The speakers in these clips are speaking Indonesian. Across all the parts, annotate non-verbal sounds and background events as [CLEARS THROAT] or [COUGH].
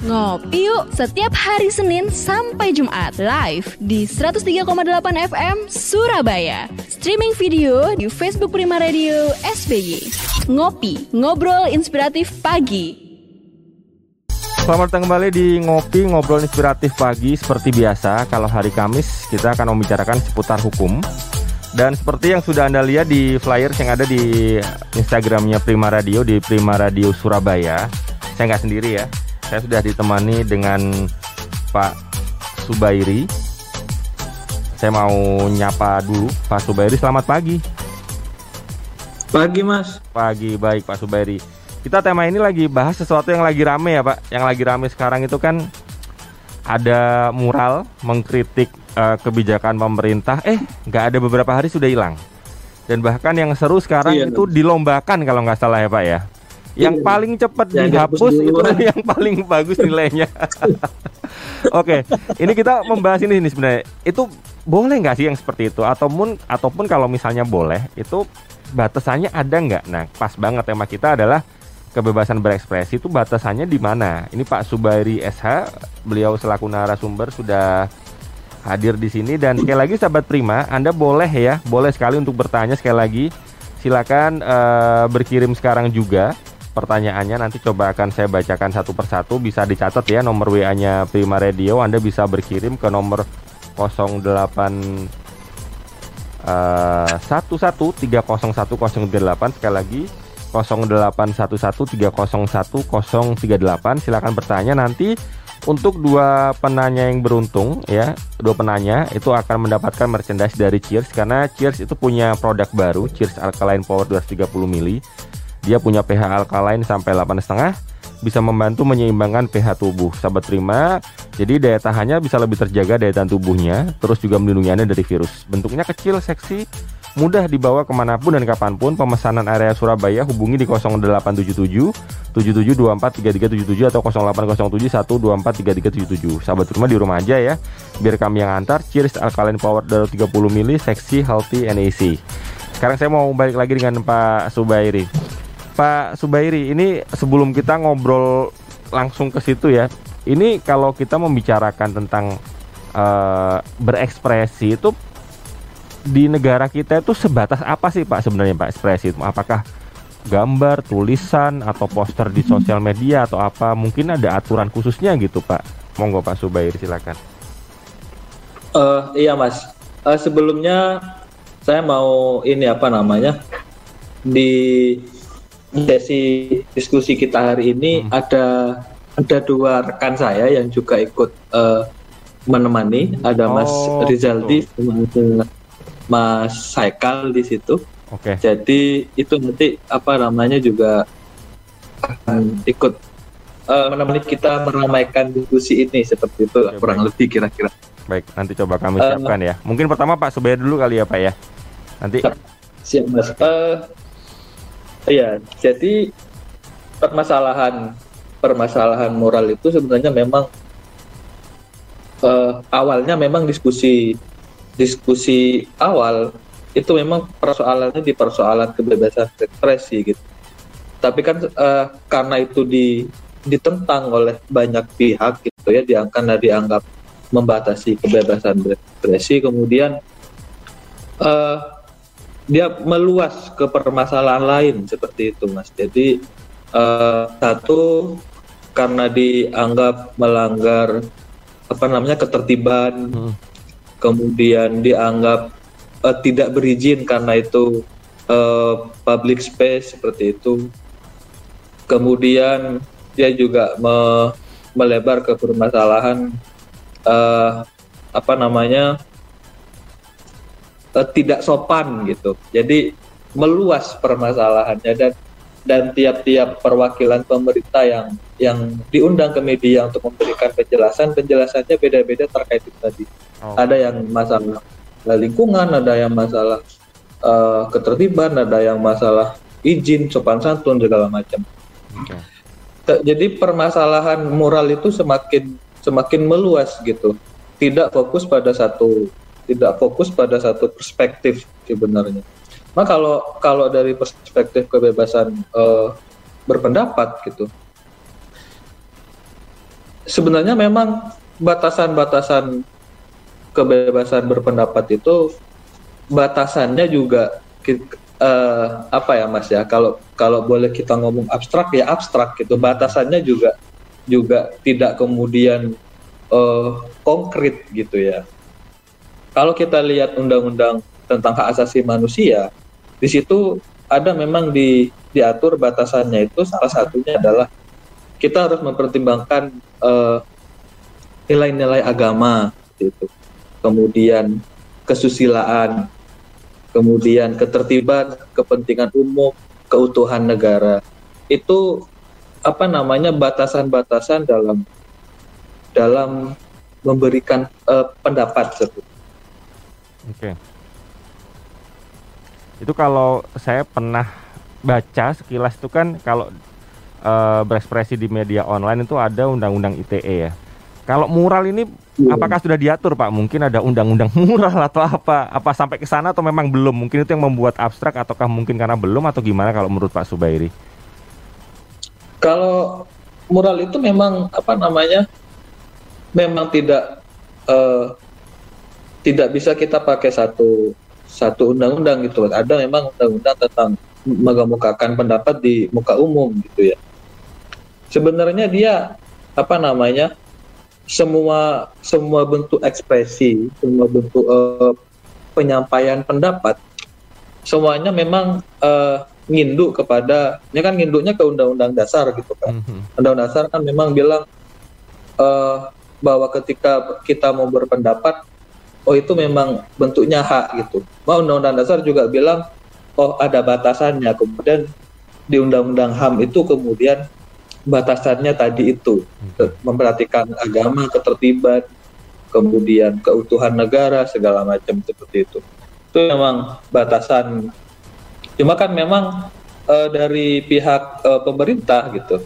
Ngopi yuk setiap hari Senin sampai Jumat live di 103,8 FM Surabaya. Streaming video di Facebook Prima Radio SBY. Ngopi, ngobrol inspiratif pagi. Selamat datang kembali di Ngopi Ngobrol Inspiratif Pagi Seperti biasa, kalau hari Kamis kita akan membicarakan seputar hukum Dan seperti yang sudah Anda lihat di flyers yang ada di Instagramnya Prima Radio Di Prima Radio Surabaya Saya nggak sendiri ya saya sudah ditemani dengan Pak Subairi. Saya mau nyapa dulu Pak Subairi. Selamat pagi. Pagi Mas. Pagi baik Pak Subairi. Kita tema ini lagi bahas sesuatu yang lagi rame ya Pak. Yang lagi rame sekarang itu kan ada mural mengkritik uh, kebijakan pemerintah. Eh nggak ada beberapa hari sudah hilang. Dan bahkan yang seru sekarang iya, itu dilombakan kalau nggak salah ya Pak ya yang iya. paling cepat dihapus itu [LAUGHS] yang paling bagus nilainya. [LAUGHS] Oke, okay. ini kita membahas ini, ini sebenarnya. Itu boleh nggak sih yang seperti itu? Ataupun ataupun kalau misalnya boleh, itu batasannya ada nggak? Nah, pas banget tema kita adalah kebebasan berekspresi itu batasannya di mana? Ini Pak Subairi SH, beliau selaku narasumber sudah hadir di sini dan sekali lagi sahabat Prima, Anda boleh ya, boleh sekali untuk bertanya sekali lagi. Silakan uh, berkirim sekarang juga pertanyaannya nanti coba akan saya bacakan satu persatu. Bisa dicatat ya nomor WA-nya Prima Radio. Anda bisa berkirim ke nomor 08 uh, 11301008 sekali lagi 0811301038 silakan bertanya. Nanti untuk dua penanya yang beruntung ya dua penanya itu akan mendapatkan merchandise dari Cheers. Karena Cheers itu punya produk baru Cheers Alkaline Power 230 mili dia punya pH alkaline sampai 8,5 bisa membantu menyeimbangkan pH tubuh. Sahabat terima, jadi daya tahannya bisa lebih terjaga daya tahan tubuhnya, terus juga melindungi Anda dari virus. Bentuknya kecil, seksi, mudah dibawa ke mana pun dan kapan pun. Pemesanan area Surabaya hubungi di 0877 77243377 atau 0807 1243377. Sahabat rumah di rumah aja ya, biar kami yang antar. Cheers Alkaline Power 30 mili, seksi, healthy, and easy. Sekarang saya mau balik lagi dengan Pak Subairi. Pak Subairi, ini sebelum kita ngobrol langsung ke situ ya, ini kalau kita membicarakan tentang uh, berekspresi itu di negara kita itu sebatas apa sih Pak sebenarnya Pak ekspresi itu? Apakah gambar, tulisan atau poster di sosial media atau apa? Mungkin ada aturan khususnya gitu Pak. Monggo Pak Subairi silakan. Uh, iya Mas. Uh, sebelumnya saya mau ini apa namanya di sesi diskusi kita hari ini hmm. ada ada dua rekan saya yang juga ikut uh, menemani ada oh, Mas Rizaldi sama Mas Saikal di situ. Oke. Okay. Jadi itu nanti apa namanya juga akan ikut uh, menemani kita meramaikan diskusi ini seperti itu okay, kurang baik. lebih kira-kira. Baik, nanti coba kami uh, siapkan ya. Mungkin pertama Pak Subaya dulu kali ya Pak ya. Nanti siap Mas. Uh, Iya, jadi permasalahan permasalahan moral itu sebenarnya memang uh, awalnya memang diskusi diskusi awal itu memang persoalannya di persoalan kebebasan ekspresi gitu. Tapi kan uh, karena itu di ditentang oleh banyak pihak gitu ya, diangkat dianggap membatasi kebebasan berekspresi, kemudian uh, dia meluas ke permasalahan lain seperti itu mas jadi uh, satu karena dianggap melanggar apa namanya ketertiban hmm. kemudian dianggap uh, tidak berizin karena itu uh, public space seperti itu kemudian dia juga me melebar ke permasalahan uh, apa namanya uh, tidak sopan gitu. Jadi meluas permasalahannya dan dan tiap-tiap perwakilan pemerintah yang yang diundang ke media untuk memberikan penjelasan penjelasannya beda-beda terkait itu tadi. Oh. Ada yang masalah lingkungan, ada yang masalah uh, ketertiban, ada yang masalah izin, sopan santun segala macam. Okay. Jadi permasalahan moral itu semakin semakin meluas gitu. Tidak fokus pada satu tidak fokus pada satu perspektif sebenarnya. Nah kalau kalau dari perspektif kebebasan uh, berpendapat gitu, sebenarnya memang batasan-batasan kebebasan berpendapat itu batasannya juga uh, apa ya Mas ya? Kalau kalau boleh kita ngomong abstrak ya abstrak gitu. Batasannya juga juga tidak kemudian uh, konkret gitu ya kalau kita lihat undang-undang tentang hak asasi manusia di situ ada memang di diatur batasannya itu salah satunya adalah kita harus mempertimbangkan nilai nilai-nilai agama gitu kemudian kesusilaan kemudian ketertiban, kepentingan umum, keutuhan negara. Itu apa namanya batasan-batasan dalam dalam memberikan uh, pendapat Oke. Okay. Itu kalau saya pernah baca sekilas itu kan kalau uh, berekspresi di media online itu ada undang-undang ITE ya. Kalau mural ini ya. apakah sudah diatur Pak? Mungkin ada undang-undang [LAUGHS] mural atau apa? Apa sampai ke sana atau memang belum? Mungkin itu yang membuat abstrak ataukah mungkin karena belum atau gimana kalau menurut Pak Subairi? Kalau mural itu memang apa namanya? Memang tidak uh, tidak bisa kita pakai satu satu undang-undang gitu. Ada memang undang-undang tentang mengemukakan pendapat di muka umum gitu ya. Sebenarnya dia apa namanya? semua semua bentuk ekspresi, semua bentuk uh, penyampaian pendapat, semuanya memang uh, nginduk kepada, ini kan nginduknya ke undang-undang dasar gitu kan. Mm-hmm. Undang dasar kan memang bilang uh, bahwa ketika kita mau berpendapat, oh itu memang bentuknya hak gitu. Mau undang-undang dasar juga bilang, oh ada batasannya. Kemudian di undang-undang HAM itu kemudian batasannya tadi itu hmm. memperhatikan agama, ketertiban, kemudian keutuhan negara segala macam seperti itu. Itu memang batasan. Cuma kan memang e, dari pihak e, pemerintah gitu,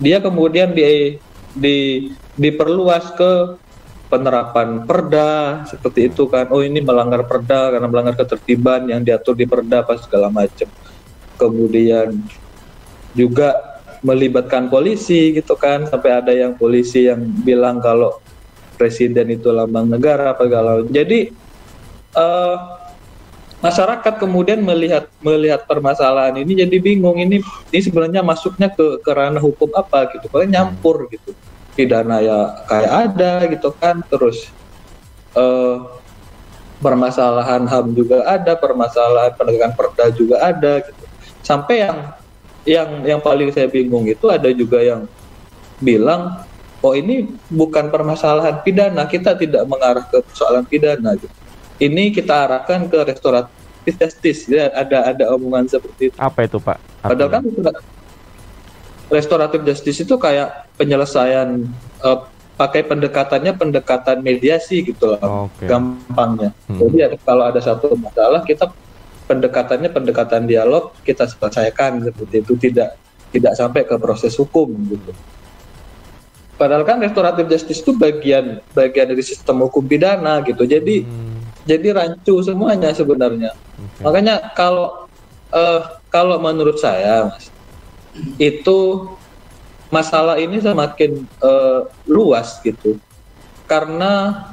dia kemudian di, di diperluas ke penerapan perda seperti itu kan. Oh ini melanggar perda karena melanggar ketertiban yang diatur di perda apa segala macam. Kemudian juga melibatkan polisi gitu kan sampai ada yang polisi yang bilang kalau presiden itu lambang negara apa galau jadi uh, masyarakat kemudian melihat melihat permasalahan ini jadi bingung ini ini sebenarnya masuknya ke ke ranah hukum apa gitu kalau nyampur gitu pidana ya kayak ada gitu kan. Terus uh, permasalahan ham juga ada permasalahan penegakan perda juga ada gitu. Sampai yang yang yang paling saya bingung itu ada juga yang bilang oh ini bukan permasalahan pidana kita tidak mengarah ke persoalan pidana gitu. ini kita arahkan ke restoratif justice. Ya ada ada omongan seperti itu. Apa itu pak? Padahal kan restoratif justice itu kayak penyelesaian uh, pakai pendekatannya pendekatan mediasi gitu lah okay. gampangnya hmm. jadi kalau ada satu masalah kita pendekatannya pendekatan dialog kita selesaikan seperti itu tidak tidak sampai ke proses hukum gitu. Padahal kan restoratif justice itu bagian bagian dari sistem hukum pidana gitu. Jadi hmm. jadi rancu semuanya sebenarnya. Okay. Makanya kalau uh, kalau menurut saya Mas itu masalah ini semakin uh, luas gitu. Karena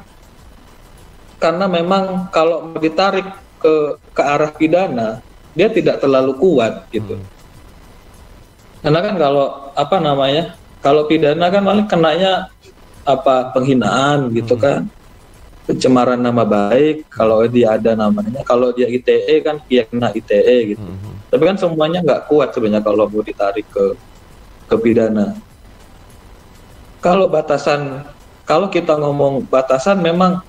karena memang kalau ditarik ke ke arah pidana dia tidak terlalu kuat gitu. Hmm. Karena kan kalau apa namanya kalau pidana kan paling kenanya apa penghinaan gitu hmm. kan pencemaran nama baik kalau dia ada namanya kalau dia ITE kan dia kena ITE gitu hmm. Tapi kan semuanya nggak kuat sebenarnya kalau mau ditarik ke ke pidana kalau batasan kalau kita ngomong batasan memang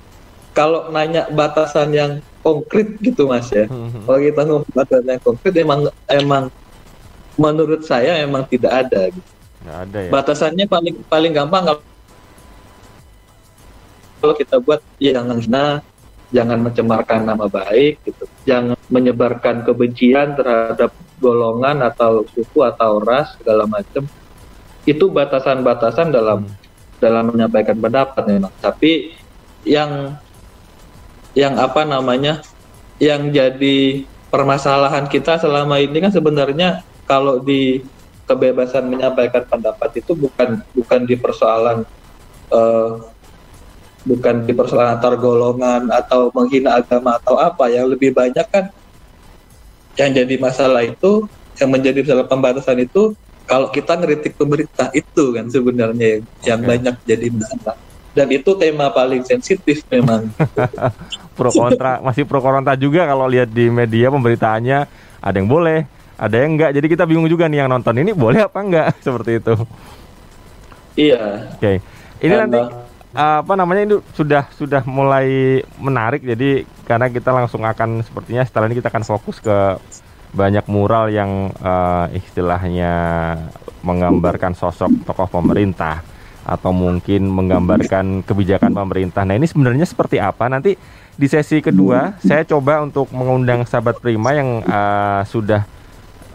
kalau nanya batasan yang konkret gitu mas ya. Hmm. Kalau kita ngomong yang konkret emang emang menurut saya emang tidak ada. Gitu. ada ya. Batasannya paling paling gampang kalau kalau kita buat ya jangan hina, jangan mencemarkan nama baik gitu, jangan menyebarkan kebencian terhadap golongan atau suku atau ras segala macam. Itu batasan-batasan dalam hmm. dalam menyampaikan pendapat memang. Tapi yang yang apa namanya yang jadi permasalahan kita selama ini kan sebenarnya kalau di kebebasan menyampaikan pendapat itu bukan bukan di persoalan uh, bukan di persoalan antar golongan atau menghina agama atau apa yang lebih banyak kan yang jadi masalah itu yang menjadi masalah pembatasan itu kalau kita ngeritik pemerintah itu kan sebenarnya yang, yang banyak jadi masalah. Dan itu tema paling sensitif memang. [LAUGHS] Pro kontra masih pro kontra juga kalau lihat di media pemberitaannya ada yang boleh ada yang enggak. Jadi kita bingung juga nih yang nonton ini boleh apa enggak [LAUGHS] seperti itu. Iya. Oke. Okay. ini Karena... nanti apa namanya itu sudah sudah mulai menarik jadi karena kita langsung akan sepertinya setelah ini kita akan fokus ke banyak mural yang uh, istilahnya menggambarkan sosok tokoh pemerintah atau mungkin menggambarkan kebijakan pemerintah. Nah, ini sebenarnya seperti apa? Nanti di sesi kedua saya coba untuk mengundang sahabat Prima yang uh, sudah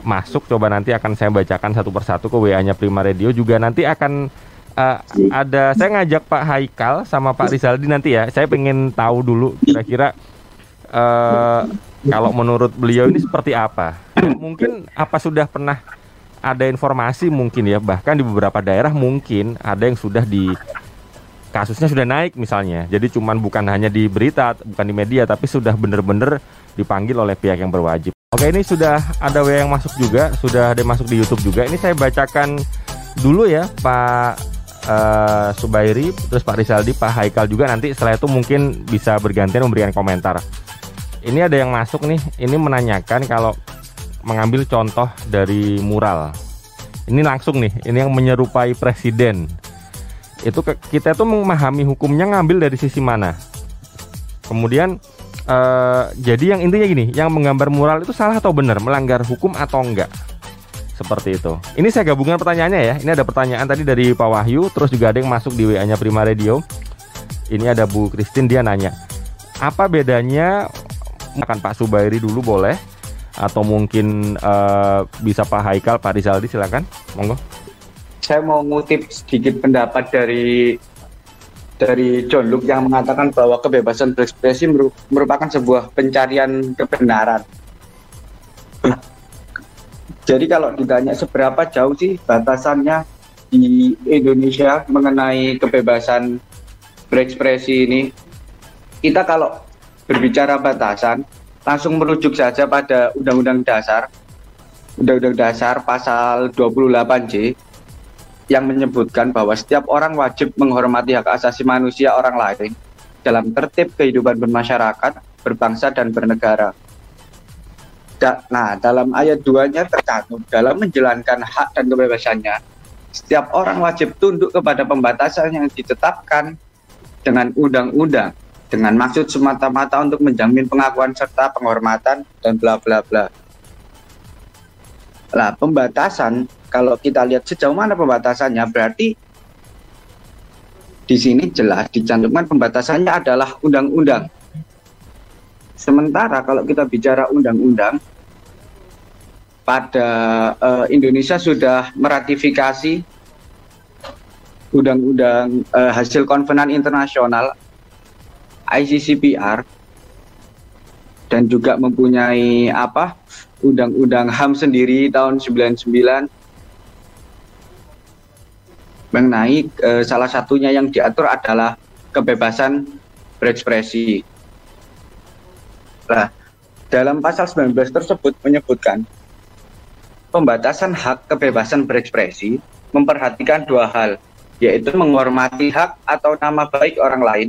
masuk coba nanti akan saya bacakan satu persatu ke WA-nya Prima Radio juga nanti akan uh, ada saya ngajak Pak Haikal sama Pak Rizaldi nanti ya. Saya pengen tahu dulu kira-kira uh, kalau menurut beliau ini seperti apa. Mungkin apa sudah pernah ada informasi mungkin ya bahkan di beberapa daerah mungkin ada yang sudah di kasusnya sudah naik misalnya jadi cuman bukan hanya di berita bukan di media tapi sudah benar-benar dipanggil oleh pihak yang berwajib oke ini sudah ada yang masuk juga sudah ada yang masuk di YouTube juga ini saya bacakan dulu ya Pak uh, Subairi terus Pak Rizaldi Pak Haikal juga nanti setelah itu mungkin bisa bergantian memberikan komentar ini ada yang masuk nih ini menanyakan kalau mengambil contoh dari mural. Ini langsung nih, ini yang menyerupai presiden. Itu kita tuh memahami hukumnya ngambil dari sisi mana. Kemudian eh, jadi yang intinya gini, yang menggambar mural itu salah atau benar, melanggar hukum atau enggak? Seperti itu. Ini saya gabungkan pertanyaannya ya. Ini ada pertanyaan tadi dari Pak Wahyu, terus juga ada yang masuk di WA-nya Prima Radio. Ini ada Bu Christine dia nanya, apa bedanya akan Pak Subairi dulu boleh atau mungkin uh, bisa Pak Haikal, Pak Rizaldi silakan, monggo. Saya mau ngutip sedikit pendapat dari dari John Luke yang mengatakan bahwa kebebasan berekspresi merupakan sebuah pencarian kebenaran. Jadi kalau ditanya seberapa jauh sih batasannya di Indonesia mengenai kebebasan berekspresi ini, kita kalau berbicara batasan, langsung merujuk saja pada Undang-Undang Dasar, Undang-Undang Dasar pasal 28J yang menyebutkan bahwa setiap orang wajib menghormati hak asasi manusia orang lain dalam tertib kehidupan bermasyarakat, berbangsa dan bernegara. Nah, dalam ayat 2-nya tercantum dalam menjalankan hak dan kebebasannya, setiap orang wajib tunduk kepada pembatasan yang ditetapkan dengan undang-undang dengan maksud semata-mata untuk menjamin pengakuan serta penghormatan dan bla bla bla. Lah, pembatasan kalau kita lihat sejauh mana pembatasannya berarti di sini jelas dicantumkan pembatasannya adalah undang-undang. Sementara kalau kita bicara undang-undang pada uh, Indonesia sudah meratifikasi undang-undang uh, hasil konvenan internasional ICCPR dan juga mempunyai apa undang-undang HAM sendiri tahun 99 mengenai e, salah satunya yang diatur adalah kebebasan berekspresi. Nah, dalam pasal 19 tersebut menyebutkan pembatasan hak kebebasan berekspresi memperhatikan dua hal, yaitu menghormati hak atau nama baik orang lain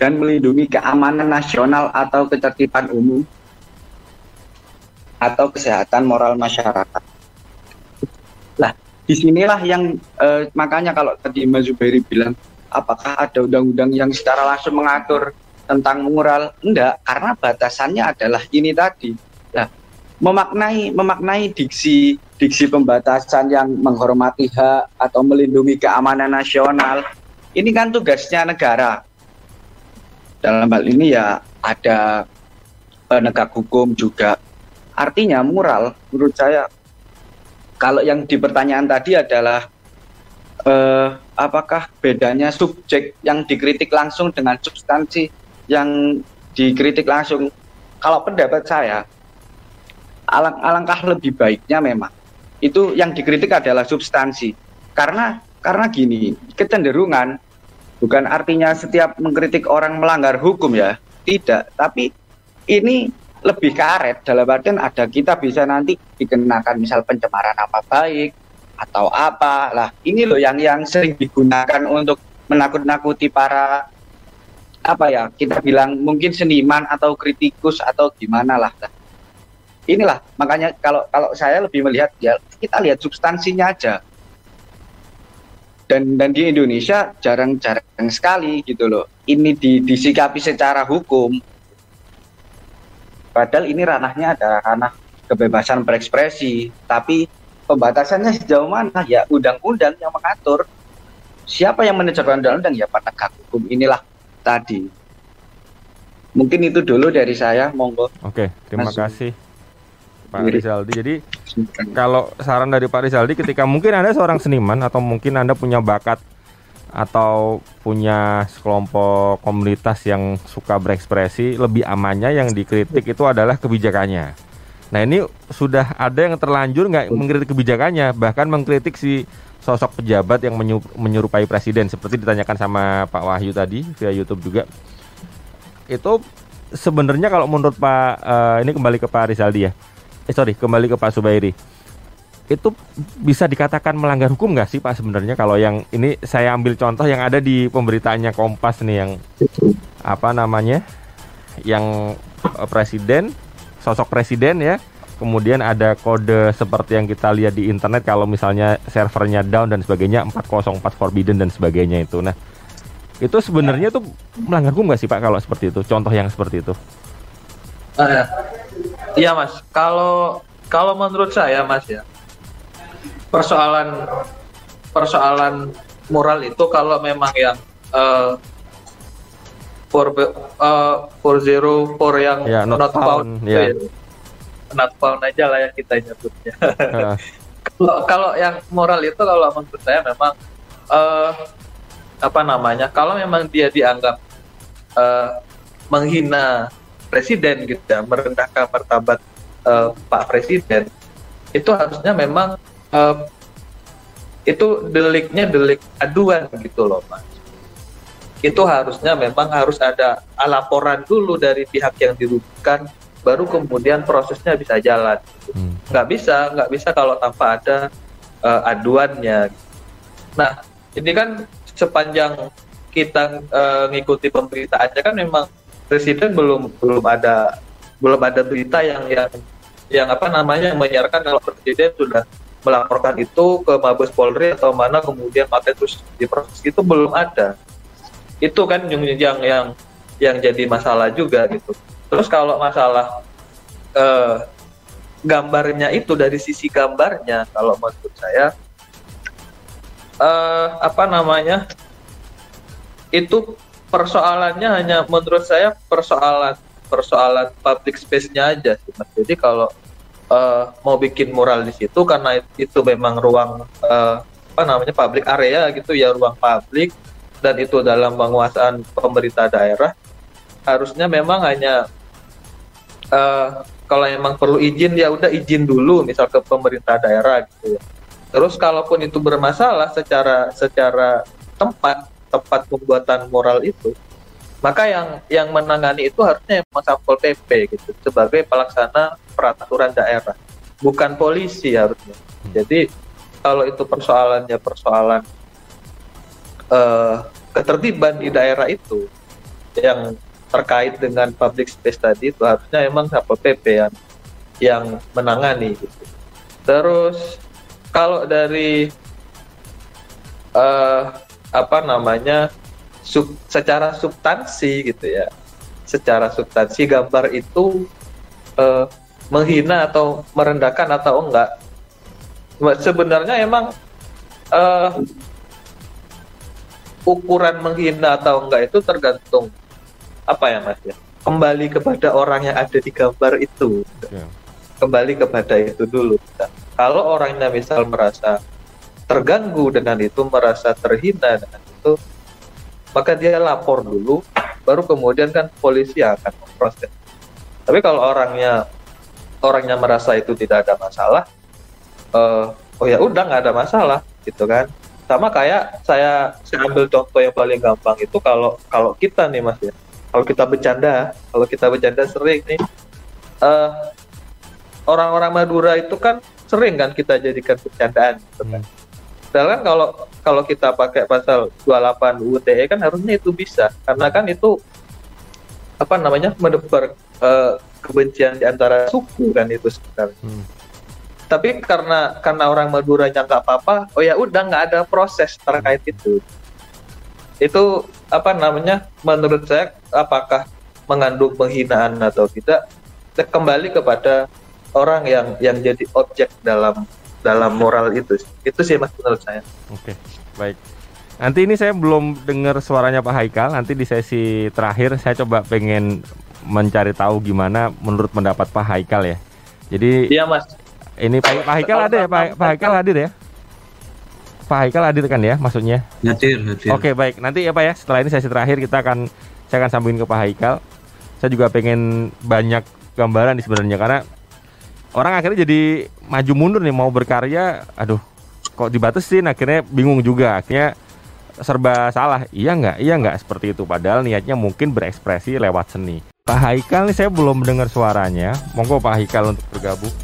dan melindungi keamanan nasional atau ketertiban umum atau kesehatan moral masyarakat. Lah, di sinilah yang eh, makanya kalau tadi Mas Zubairi bilang, apakah ada undang-undang yang secara langsung mengatur tentang moral? Enggak, karena batasannya adalah ini tadi. Nah, memaknai memaknai diksi diksi pembatasan yang menghormati hak atau melindungi keamanan nasional ini kan tugasnya negara dalam hal ini ya ada penegak hukum juga. Artinya moral menurut saya kalau yang di pertanyaan tadi adalah eh, apakah bedanya subjek yang dikritik langsung dengan substansi yang dikritik langsung? Kalau pendapat saya, alang alangkah lebih baiknya memang itu yang dikritik adalah substansi. Karena karena gini, kecenderungan bukan artinya setiap mengkritik orang melanggar hukum ya, tidak. Tapi ini lebih karet dalam artian ada kita bisa nanti dikenakan misal pencemaran apa baik atau apa lah ini loh yang yang sering digunakan untuk menakut-nakuti para apa ya kita bilang mungkin seniman atau kritikus atau gimana lah inilah makanya kalau kalau saya lebih melihat ya kita lihat substansinya aja. Dan dan di Indonesia jarang-jarang sekali gitu loh ini di, disikapi secara hukum. Padahal ini ranahnya ada ranah kebebasan berekspresi, tapi pembatasannya sejauh mana? Ya undang-undang yang mengatur. Siapa yang menegakkan undang-undang? Ya penegak hukum. Inilah tadi. Mungkin itu dulu dari saya, monggo. Oke, terima Mas. kasih Pak Rizaldi. Jadi kalau saran dari Pak Rizaldi ketika mungkin Anda seorang seniman atau mungkin Anda punya bakat atau punya sekelompok komunitas yang suka berekspresi, lebih amannya yang dikritik itu adalah kebijakannya. Nah ini sudah ada yang terlanjur nggak mengkritik kebijakannya, bahkan mengkritik si sosok pejabat yang menyerupai presiden seperti ditanyakan sama Pak Wahyu tadi via YouTube juga. Itu sebenarnya kalau menurut Pak uh, ini kembali ke Pak Rizaldi ya. Eh sorry, kembali ke Pak Subairi itu bisa dikatakan melanggar hukum nggak sih Pak sebenarnya kalau yang ini saya ambil contoh yang ada di pemberitaannya Kompas nih yang apa namanya yang eh, presiden sosok presiden ya kemudian ada kode seperti yang kita lihat di internet kalau misalnya servernya down dan sebagainya 404 forbidden dan sebagainya itu. Nah itu sebenarnya tuh melanggar hukum nggak sih Pak kalau seperti itu? Contoh yang seperti itu. Uh, iya Mas. Kalau kalau menurut saya Mas ya persoalan persoalan moral itu kalau memang yang uh, for uh, for zero for yang yeah, not, not found, found yeah. ya, not found aja lah yang kita nyebutnya. [LAUGHS] kalau kalau yang moral itu kalau menurut saya memang uh, apa namanya kalau memang dia dianggap uh, menghina presiden gitu ya merendahkan martabat uh, Pak Presiden itu harusnya memang uh, itu deliknya delik aduan gitu loh mas itu harusnya memang harus ada laporan dulu dari pihak yang dirugikan baru kemudian prosesnya bisa jalan. Hmm. nggak bisa nggak bisa kalau tanpa ada uh, aduannya. Nah ini kan sepanjang kita uh, ngikuti pemberitaannya kan memang presiden belum belum ada belum ada berita yang yang yang apa namanya yang menyiarkan kalau presiden sudah melaporkan itu ke Mabes Polri atau mana kemudian materi terus diproses. Itu belum ada. Itu kan yang yang yang yang jadi masalah juga gitu terus kalau masalah eh, gambarnya itu dari sisi gambarnya kalau menurut saya eh, apa namanya itu persoalannya hanya menurut saya persoalan persoalan public space-nya aja sih jadi kalau uh, mau bikin mural di situ karena itu memang ruang uh, apa namanya public area gitu ya ruang publik dan itu dalam penguasaan pemerintah daerah harusnya memang hanya uh, kalau memang perlu izin ya udah izin dulu misal ke pemerintah daerah gitu ya. Terus kalaupun itu bermasalah secara secara tempat tempat pembuatan moral itu maka yang yang menangani itu harusnya yang Satpol PP gitu sebagai pelaksana peraturan daerah, bukan polisi harusnya. Jadi kalau itu persoalannya persoalan uh, ketertiban di daerah itu yang terkait dengan public space tadi itu harusnya emang Satpol PP yang yang menangani gitu. Terus kalau dari uh, apa namanya sub, secara substansi gitu ya secara substansi gambar itu uh, menghina atau merendahkan atau enggak sebenarnya emang uh, ukuran menghina atau enggak itu tergantung apa ya mas ya? Kembali kepada orang yang ada di gambar itu. Yeah. kembali kepada itu dulu. Kalau orangnya misal merasa terganggu dengan itu merasa terhina dengan itu maka dia lapor dulu baru kemudian kan polisi akan memproses. Tapi kalau orangnya orangnya merasa itu tidak ada masalah eh, oh ya udah nggak ada masalah gitu kan? Sama kayak saya saya ambil contoh yang paling gampang itu kalau kalau kita nih mas ya kalau kita bercanda kalau kita bercanda sering nih eh orang-orang Madura itu kan sering kan kita jadikan bercandaan gitu kan. Hmm. Sedangkan kalau kalau kita pakai pasal 28 UTE kan harusnya itu bisa karena kan itu apa namanya menebar eh, kebencian di antara suku kan itu sebenarnya. Hmm. Tapi karena karena orang Maduranya nggak apa-apa, oh ya udah nggak ada proses terkait itu. Itu apa namanya? Menurut saya apakah mengandung penghinaan atau tidak? Kembali kepada orang yang yang jadi objek dalam dalam moral itu. Itu sih mas menurut saya. Oke, baik. Nanti ini saya belum dengar suaranya Pak Haikal. Nanti di sesi terakhir saya coba pengen mencari tahu gimana menurut pendapat Pak Haikal ya. Jadi Iya mas. ini Pak, Pak Haikal ada ya Pak, Pak Haikal hadir ya? Pak Haikal hadir kan ya maksudnya? Hadir, hadir. Oke baik. Nanti ya Pak ya setelah ini sesi terakhir kita akan saya akan sambungin ke Pak Haikal. Saya juga pengen banyak gambaran nih sebenarnya karena orang akhirnya jadi maju mundur nih mau berkarya. Aduh kok dibatasin akhirnya bingung juga akhirnya serba salah iya nggak iya nggak seperti itu padahal niatnya mungkin berekspresi lewat seni Pak Haikal nih saya belum mendengar suaranya monggo Pak Haikal untuk bergabung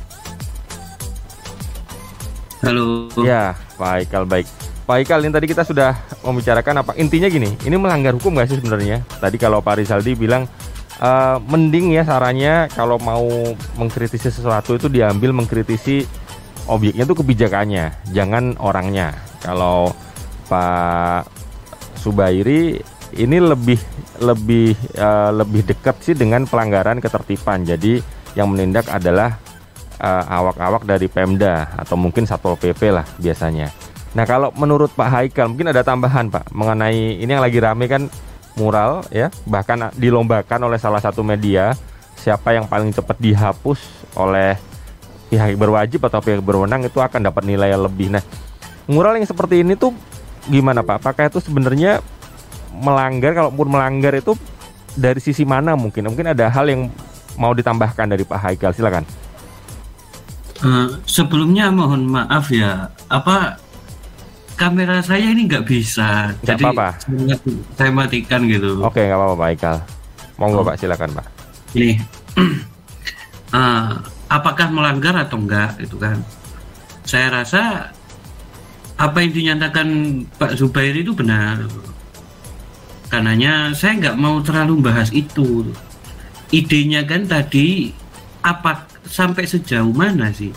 Halo. ya Pak Haikal baik Pak Haikal ini tadi kita sudah membicarakan apa intinya gini ini melanggar hukum nggak sih sebenarnya tadi kalau Pak Rizaldi bilang eh, mending ya sarannya kalau mau mengkritisi sesuatu itu diambil mengkritisi objeknya itu kebijakannya jangan orangnya kalau Pak Subairi ini lebih lebih eh, lebih dekat sih dengan pelanggaran ketertiban. Jadi yang menindak adalah eh, awak-awak dari Pemda atau mungkin Satpol PP lah biasanya. Nah kalau menurut Pak Haikal mungkin ada tambahan Pak mengenai ini yang lagi rame kan mural ya bahkan dilombakan oleh salah satu media siapa yang paling cepat dihapus oleh pihak berwajib atau pihak berwenang itu akan dapat nilai yang lebih. Nah mural yang seperti ini tuh gimana Pak? Apakah itu sebenarnya melanggar? Kalaupun melanggar itu dari sisi mana mungkin? Mungkin ada hal yang mau ditambahkan dari Pak Haikal. Silakan. Eh, sebelumnya mohon maaf ya, apa kamera saya ini nggak bisa, Nggak jadi apa-apa. saya mati- saya matikan gitu. Oke, nggak apa-apa Pak Haikal. Monggo Oh. Pak, silakan Pak. Ini [CLEARS THROAT] eh, apakah melanggar atau enggak itu kan? Saya rasa apa yang dinyatakan Pak Zubair itu benar. Karenanya saya nggak mau terlalu bahas itu. Idenya kan tadi apa sampai sejauh mana sih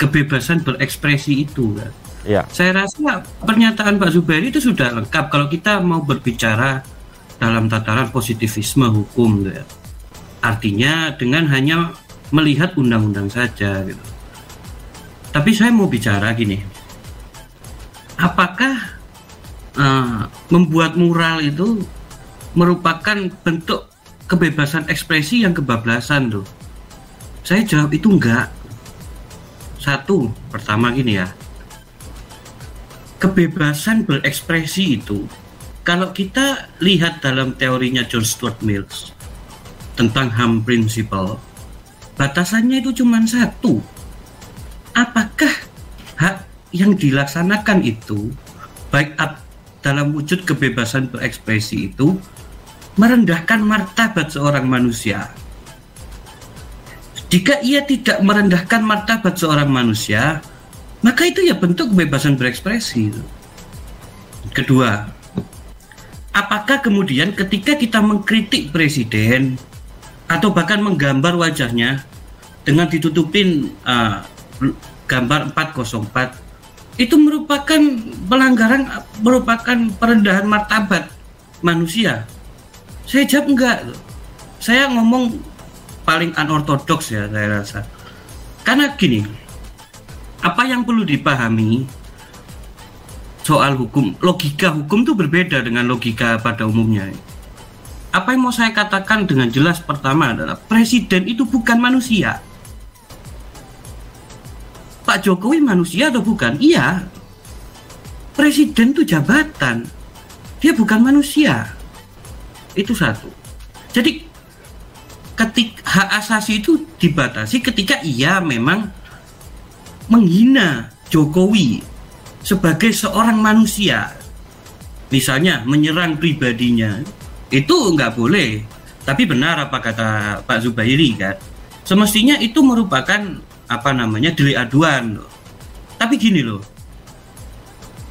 kebebasan berekspresi itu kan? Iya. Saya rasa pernyataan Pak Zubairi itu sudah lengkap kalau kita mau berbicara dalam tataran positivisme hukum gitu ya. Artinya dengan hanya melihat undang-undang saja gitu. Tapi saya mau bicara gini. Apakah eh, membuat mural itu merupakan bentuk kebebasan ekspresi yang kebablasan tuh? Saya jawab itu enggak. Satu, pertama gini ya. Kebebasan berekspresi itu kalau kita lihat dalam teorinya John Stuart Mills tentang HAM principle batasannya itu cuma satu. Apakah hak yang dilaksanakan itu baik dalam wujud kebebasan berekspresi itu merendahkan martabat seorang manusia jika ia tidak merendahkan martabat seorang manusia maka itu ya bentuk kebebasan berekspresi. Kedua, apakah kemudian ketika kita mengkritik presiden atau bahkan menggambar wajahnya dengan ditutupin uh, gambar 404 itu merupakan pelanggaran merupakan perendahan martabat manusia. Saya jawab enggak. Saya ngomong paling unortodoks ya saya rasa. Karena gini, apa yang perlu dipahami soal hukum logika hukum itu berbeda dengan logika pada umumnya. Apa yang mau saya katakan dengan jelas pertama adalah presiden itu bukan manusia. Pak Jokowi manusia atau bukan? Iya. Presiden itu jabatan. Dia bukan manusia. Itu satu. Jadi ketik hak asasi itu dibatasi ketika ia memang menghina Jokowi sebagai seorang manusia, misalnya menyerang pribadinya, itu nggak boleh. Tapi benar apa kata Pak Zubairi kan, semestinya itu merupakan apa namanya delik aduan. Tapi gini loh,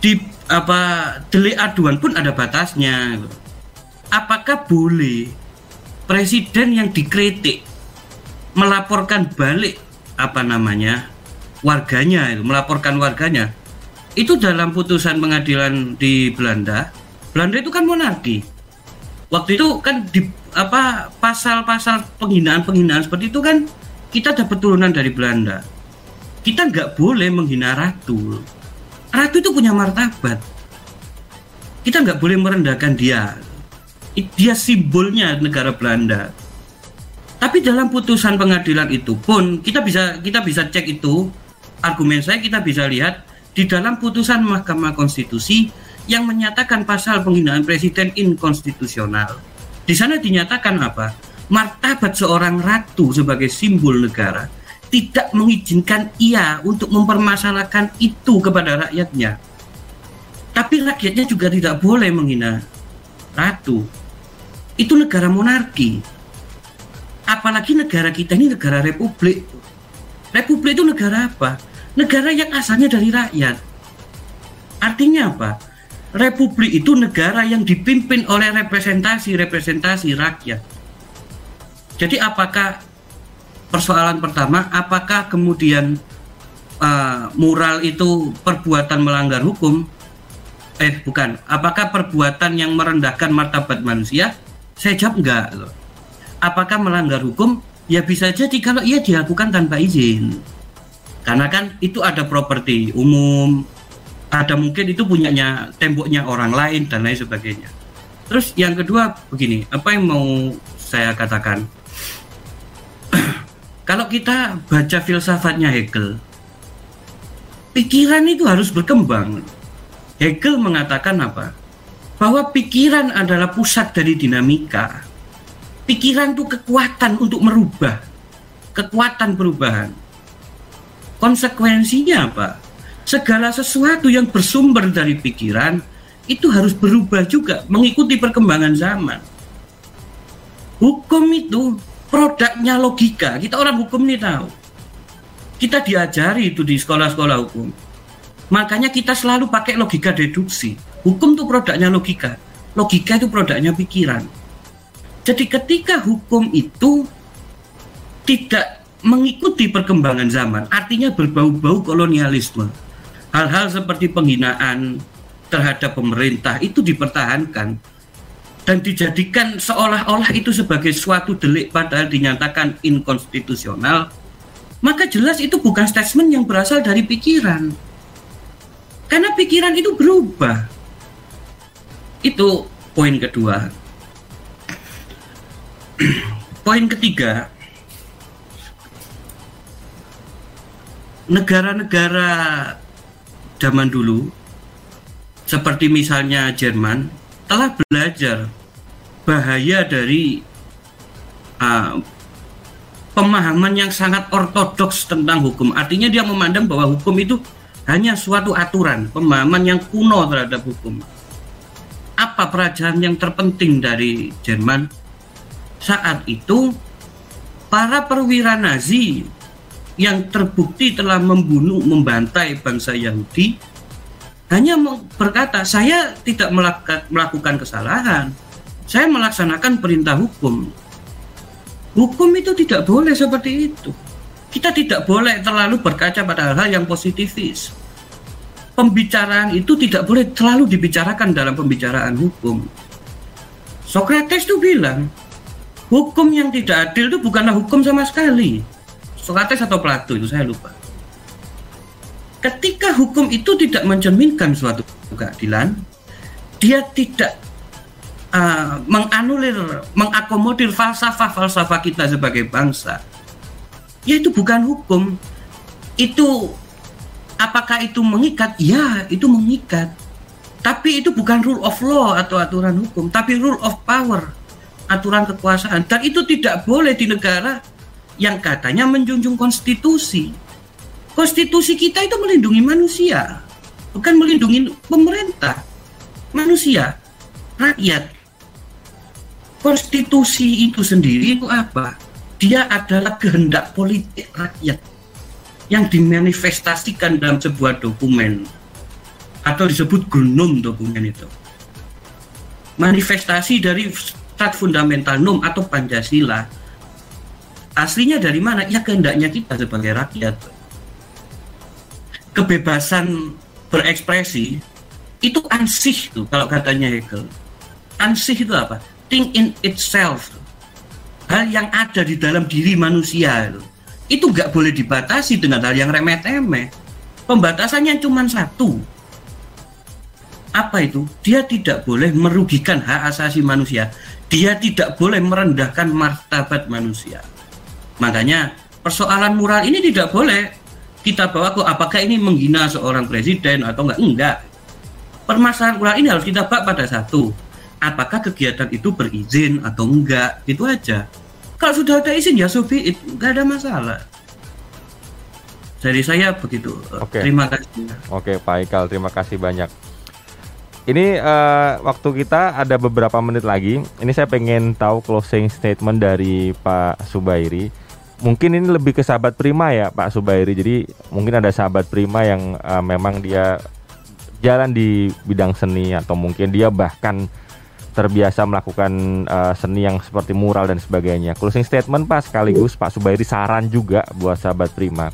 di apa delik aduan pun ada batasnya. Apakah boleh presiden yang dikritik melaporkan balik apa namanya warganya itu melaporkan warganya itu dalam putusan pengadilan di Belanda. Belanda itu kan monarki. Waktu itu kan di apa pasal-pasal penghinaan-penghinaan seperti itu kan kita dapat turunan dari Belanda. Kita nggak boleh menghina ratu. Ratu itu punya martabat. Kita nggak boleh merendahkan dia dia simbolnya negara Belanda tapi dalam putusan pengadilan itu pun kita bisa kita bisa cek itu argumen saya kita bisa lihat di dalam putusan Mahkamah Konstitusi yang menyatakan pasal penghinaan presiden inkonstitusional. Di sana dinyatakan apa? Martabat seorang ratu sebagai simbol negara tidak mengizinkan ia untuk mempermasalahkan itu kepada rakyatnya. Tapi rakyatnya juga tidak boleh menghina ratu. Itu negara monarki. Apalagi negara kita ini negara republik. Republik itu negara apa? Negara yang asalnya dari rakyat. Artinya apa? Republik itu negara yang dipimpin oleh representasi-representasi rakyat. Jadi apakah persoalan pertama apakah kemudian uh, mural itu perbuatan melanggar hukum? Eh bukan. Apakah perbuatan yang merendahkan martabat manusia saya jawab enggak loh apakah melanggar hukum? Ya bisa jadi kalau ia dilakukan tanpa izin. Karena kan itu ada properti umum, ada mungkin itu punyanya temboknya orang lain dan lain sebagainya. Terus yang kedua begini, apa yang mau saya katakan? [CLEARS THROAT] kalau kita baca filsafatnya Hegel, pikiran itu harus berkembang. Hegel mengatakan apa? Bahwa pikiran adalah pusat dari dinamika. Pikiran itu kekuatan untuk merubah. Kekuatan perubahan. Konsekuensinya apa? Segala sesuatu yang bersumber dari pikiran itu harus berubah juga mengikuti perkembangan zaman. Hukum itu produknya logika. Kita orang hukum ini tahu. Kita diajari itu di sekolah-sekolah hukum. Makanya kita selalu pakai logika deduksi hukum itu produknya logika logika itu produknya pikiran jadi ketika hukum itu tidak mengikuti perkembangan zaman, artinya berbau-bau kolonialisme. Hal-hal seperti penghinaan terhadap pemerintah itu dipertahankan dan dijadikan seolah-olah itu sebagai suatu delik padahal dinyatakan inkonstitusional, maka jelas itu bukan statement yang berasal dari pikiran. Karena pikiran itu berubah. Itu poin kedua. [CLEARS THROAT] Poin ketiga, negara-negara zaman dulu seperti misalnya Jerman telah belajar bahaya dari uh, pemahaman yang sangat ortodoks tentang hukum. Artinya dia memandang bahwa hukum itu hanya suatu aturan, pemahaman yang kuno terhadap hukum. Apa pelajaran yang terpenting dari Jerman? saat itu para perwira Nazi yang terbukti telah membunuh, membantai bangsa Yahudi hanya berkata, saya tidak melakukan kesalahan, saya melaksanakan perintah hukum. Hukum itu tidak boleh seperti itu. Kita tidak boleh terlalu berkaca pada hal-hal yang positifis. Pembicaraan itu tidak boleh terlalu dibicarakan dalam pembicaraan hukum. Socrates itu bilang, hukum yang tidak adil itu bukanlah hukum sama sekali. Sokrates atau Plato itu saya lupa. Ketika hukum itu tidak mencerminkan suatu keadilan, dia tidak uh, menganulir, mengakomodir falsafah-falsafah kita sebagai bangsa. Ya itu bukan hukum. Itu apakah itu mengikat? Ya, itu mengikat. Tapi itu bukan rule of law atau aturan hukum, tapi rule of power aturan kekuasaan dan itu tidak boleh di negara yang katanya menjunjung konstitusi. konstitusi kita itu melindungi manusia, bukan melindungi pemerintah. Manusia, rakyat. Konstitusi itu sendiri itu apa? Dia adalah kehendak politik rakyat yang dimanifestasikan dalam sebuah dokumen atau disebut gunung dokumen itu. Manifestasi dari stat fundamental num atau Pancasila aslinya dari mana? Ya kehendaknya kita sebagai rakyat. Kebebasan berekspresi itu ansih tuh kalau katanya Hegel. Ansih itu apa? Think in itself. Hal yang ada di dalam diri manusia itu. Itu nggak boleh dibatasi dengan hal yang remeh-temeh. Pembatasannya cuma satu. Apa itu? Dia tidak boleh merugikan hak asasi manusia. Dia tidak boleh merendahkan martabat manusia. Makanya persoalan moral ini tidak boleh kita bawa ke apakah ini menghina seorang presiden atau enggak enggak permasalahan moral ini harus kita bak pada satu apakah kegiatan itu berizin atau enggak itu aja kalau sudah ada izin ya sobi itu enggak ada masalah dari saya begitu Oke. terima kasih Oke, Pak Ikal, terima kasih banyak. Ini eh, waktu kita ada beberapa menit lagi. Ini saya pengen tahu closing statement dari Pak Subairi. Mungkin ini lebih ke sahabat Prima ya, Pak Subairi. Jadi mungkin ada sahabat Prima yang eh, memang dia jalan di bidang seni atau mungkin dia bahkan terbiasa melakukan eh, seni yang seperti mural dan sebagainya. Closing statement Pak sekaligus Pak Subairi saran juga buat sahabat Prima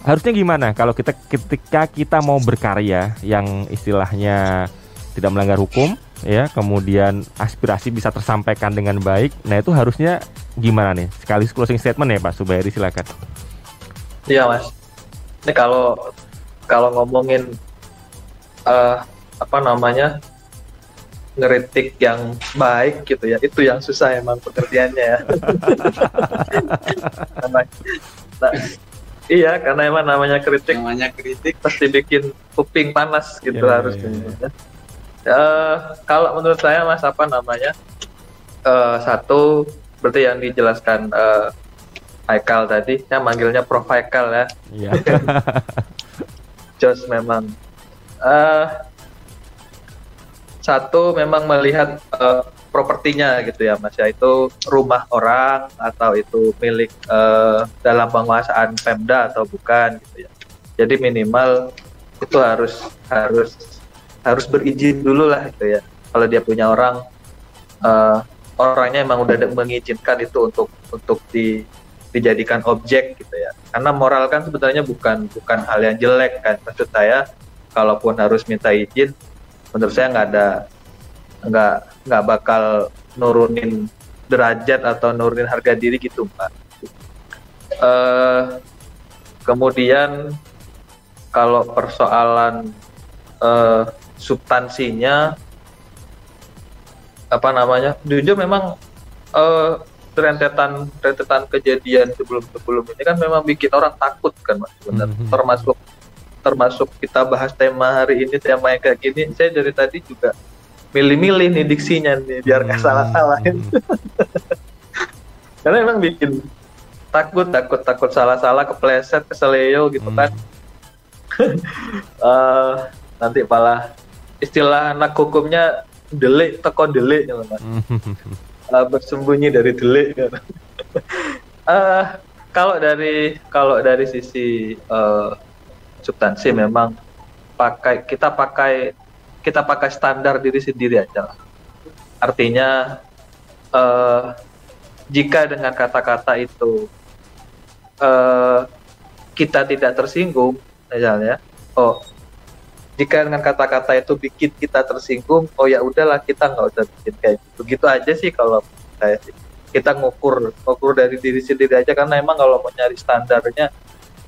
harusnya gimana kalau kita ketika kita mau berkarya yang istilahnya tidak melanggar hukum ya kemudian aspirasi bisa tersampaikan dengan baik nah itu harusnya gimana nih sekali closing statement ya Pak Subairi silakan Iya mas. Ini kalau kalau ngomongin eh apa namanya ngeritik yang baik gitu ya, itu yang susah emang pekerjaannya ya. [LAUGHS] Nah, iya, karena emang namanya kritik namanya kritik pasti bikin kuping panas gitu Iya, harusnya. iya, iya. Eh, kalau menurut saya mas apa namanya eh, satu berarti yang dijelaskan eh, Haikal tadi, saya manggilnya Prof Haikal ya. Iya [LAUGHS] Jos memang eh satu memang melihat eh, propertinya gitu ya mas ya. Itu rumah orang atau itu milik eh, dalam penguasaan Pemda atau bukan gitu ya. Jadi minimal itu harus harus harus berizin dulu lah gitu ya. Kalau dia punya orang eh, orangnya emang udah mengizinkan itu untuk untuk di dijadikan objek gitu ya. Karena moral kan sebenarnya bukan bukan hal yang jelek kan. Maksud saya kalaupun harus minta izin menurut saya nggak ada nggak nggak bakal nurunin derajat atau nurunin harga diri gitu mbak eh kemudian kalau persoalan eh, substansinya apa namanya jujur memang eh, rentetan rentetan kejadian sebelum sebelum ini kan memang bikin orang takut kan mas sebenarnya Mhm. termasuk termasuk kita bahas tema hari ini tema yang kayak gini saya dari tadi juga milih-milih nih diksinya nih biar nggak Hmm. salah-salahin [LAUGHS] karena emang bikin takut takut takut salah-salah kepleset keseleo gitu Hmm. kan [LAUGHS] Eh, nanti malah istilah anak hukumnya delik teko delik gitu, Mas. Uh, [LAUGHS] bersembunyi dari delik. Eh, kalau dari kalau dari sisi eh, substansi memang pakai kita pakai kita pakai standar diri sendiri aja lah. Artinya eh, jika dengan kata-kata itu eh, kita tidak tersinggung, misalnya, oh jika dengan kata-kata itu bikin kita tersinggung, oh ya udahlah kita nggak usah bikin kayak gitu. Gitu aja sih kalau saya sih. Kita ngukur ngukur dari diri sendiri aja karena emang kalau mau nyari standarnya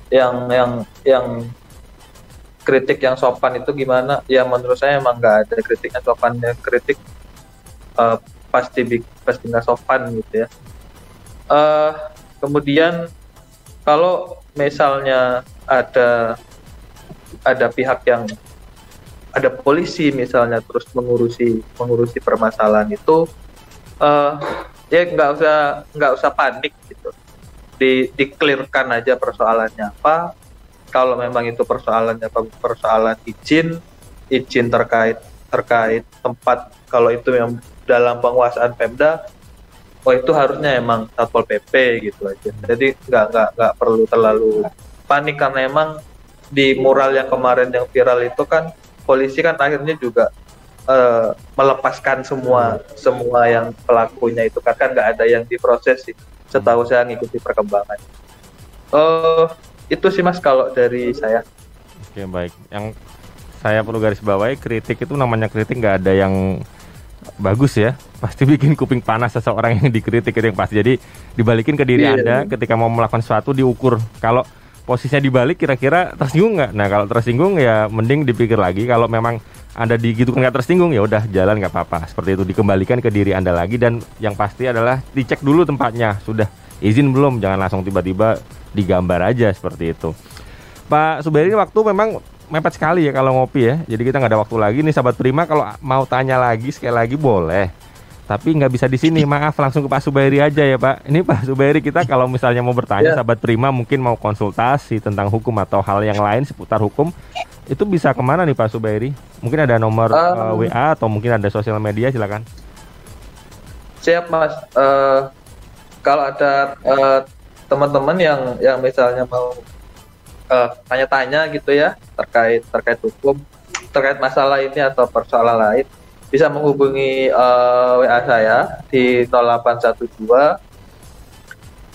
yang yang yang kritik yang sopan itu gimana? Ya menurut saya emang nggak ada kritik yang sopan. Ya, kritik eh, pasti pasti nggak sopan gitu ya. eh kemudian kalau misalnya ada ada pihak yang ada polisi misalnya terus mengurusi mengurusi permasalahan itu eh ya nggak usah nggak usah panik gitu di dikelirkan aja persoalannya apa kalau memang itu persoalannya persoalan izin izin terkait terkait tempat kalau itu yang dalam penguasaan Pemda oh itu harusnya emang satpol pp gitu aja. Jadi nggak nggak nggak perlu terlalu panik karena emang di mural yang kemarin yang viral itu kan polisi kan akhirnya juga uh, melepaskan semua semua yang pelakunya itu kan kan nggak ada yang diproses sih. Setahu saya ngikuti perkembangan. Uh, itu sih mas kalau dari saya. Oke baik. Yang saya perlu garis bawahi kritik itu namanya kritik nggak ada yang bagus ya. Pasti [LAUGHS] bikin kuping panas seseorang yang dikritik itu yang pasti. Jadi dibalikin ke diri yeah. anda ketika mau melakukan sesuatu diukur. Kalau posisinya dibalik kira-kira tersinggung nggak? Nah kalau tersinggung ya mending dipikir lagi. Kalau memang anda digitu nggak tersinggung ya udah jalan nggak apa-apa. Seperti itu dikembalikan ke diri anda lagi. Dan yang pasti adalah dicek dulu tempatnya. Sudah izin belum? Jangan langsung tiba-tiba digambar aja seperti itu Pak Suberi waktu memang mepet sekali ya kalau ngopi ya. Jadi kita nggak ada waktu lagi nih sahabat Prima kalau mau tanya lagi sekali lagi boleh. Tapi nggak bisa di sini. Maaf langsung ke Pak Subairi aja ya Pak. Ini Pak Subairi kita kalau misalnya mau bertanya yeah. sahabat Prima mungkin mau konsultasi tentang hukum atau hal yang lain seputar hukum itu bisa ke mana nih Pak Subairi? Mungkin ada nomor um, uh, eh, WA atau mungkin ada sosial media silakan. Siap Mas. Uh, kalau ada uh, teman-teman yang yang misalnya mau tanya-tanya uh, gitu ya terkait terkait hukum terkait masalah ini atau persoalan lain bisa menghubungi uh, WA saya di 0812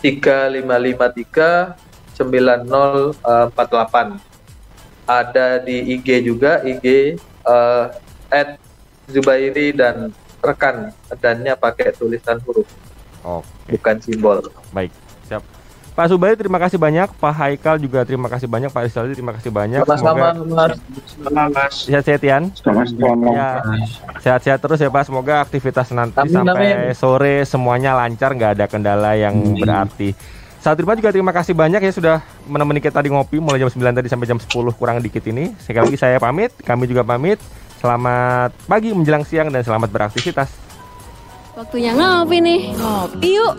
3553 9048 ada di IG juga IG uh, at Zubairi dan rekan dannya pakai tulisan huruf Oke. bukan simbol. Baik siap Pak Subari terima kasih banyak, Pak Haikal juga terima kasih banyak, Pak Rizaldi terima kasih banyak. Sama-sama, Mas. Sehat-sehat Yan. Ya, sehat-sehat terus ya Pak. Semoga aktivitas nanti amin, sampai amin. sore semuanya lancar, nggak ada kendala yang hmm. berarti. Saat terima juga terima kasih banyak ya sudah menemani kita di ngopi mulai jam 9 tadi sampai jam 10 kurang dikit ini. Sekali lagi saya pamit, kami juga pamit. Selamat pagi menjelang siang dan selamat beraktivitas. Waktunya ngopi nih. Ngopi yuk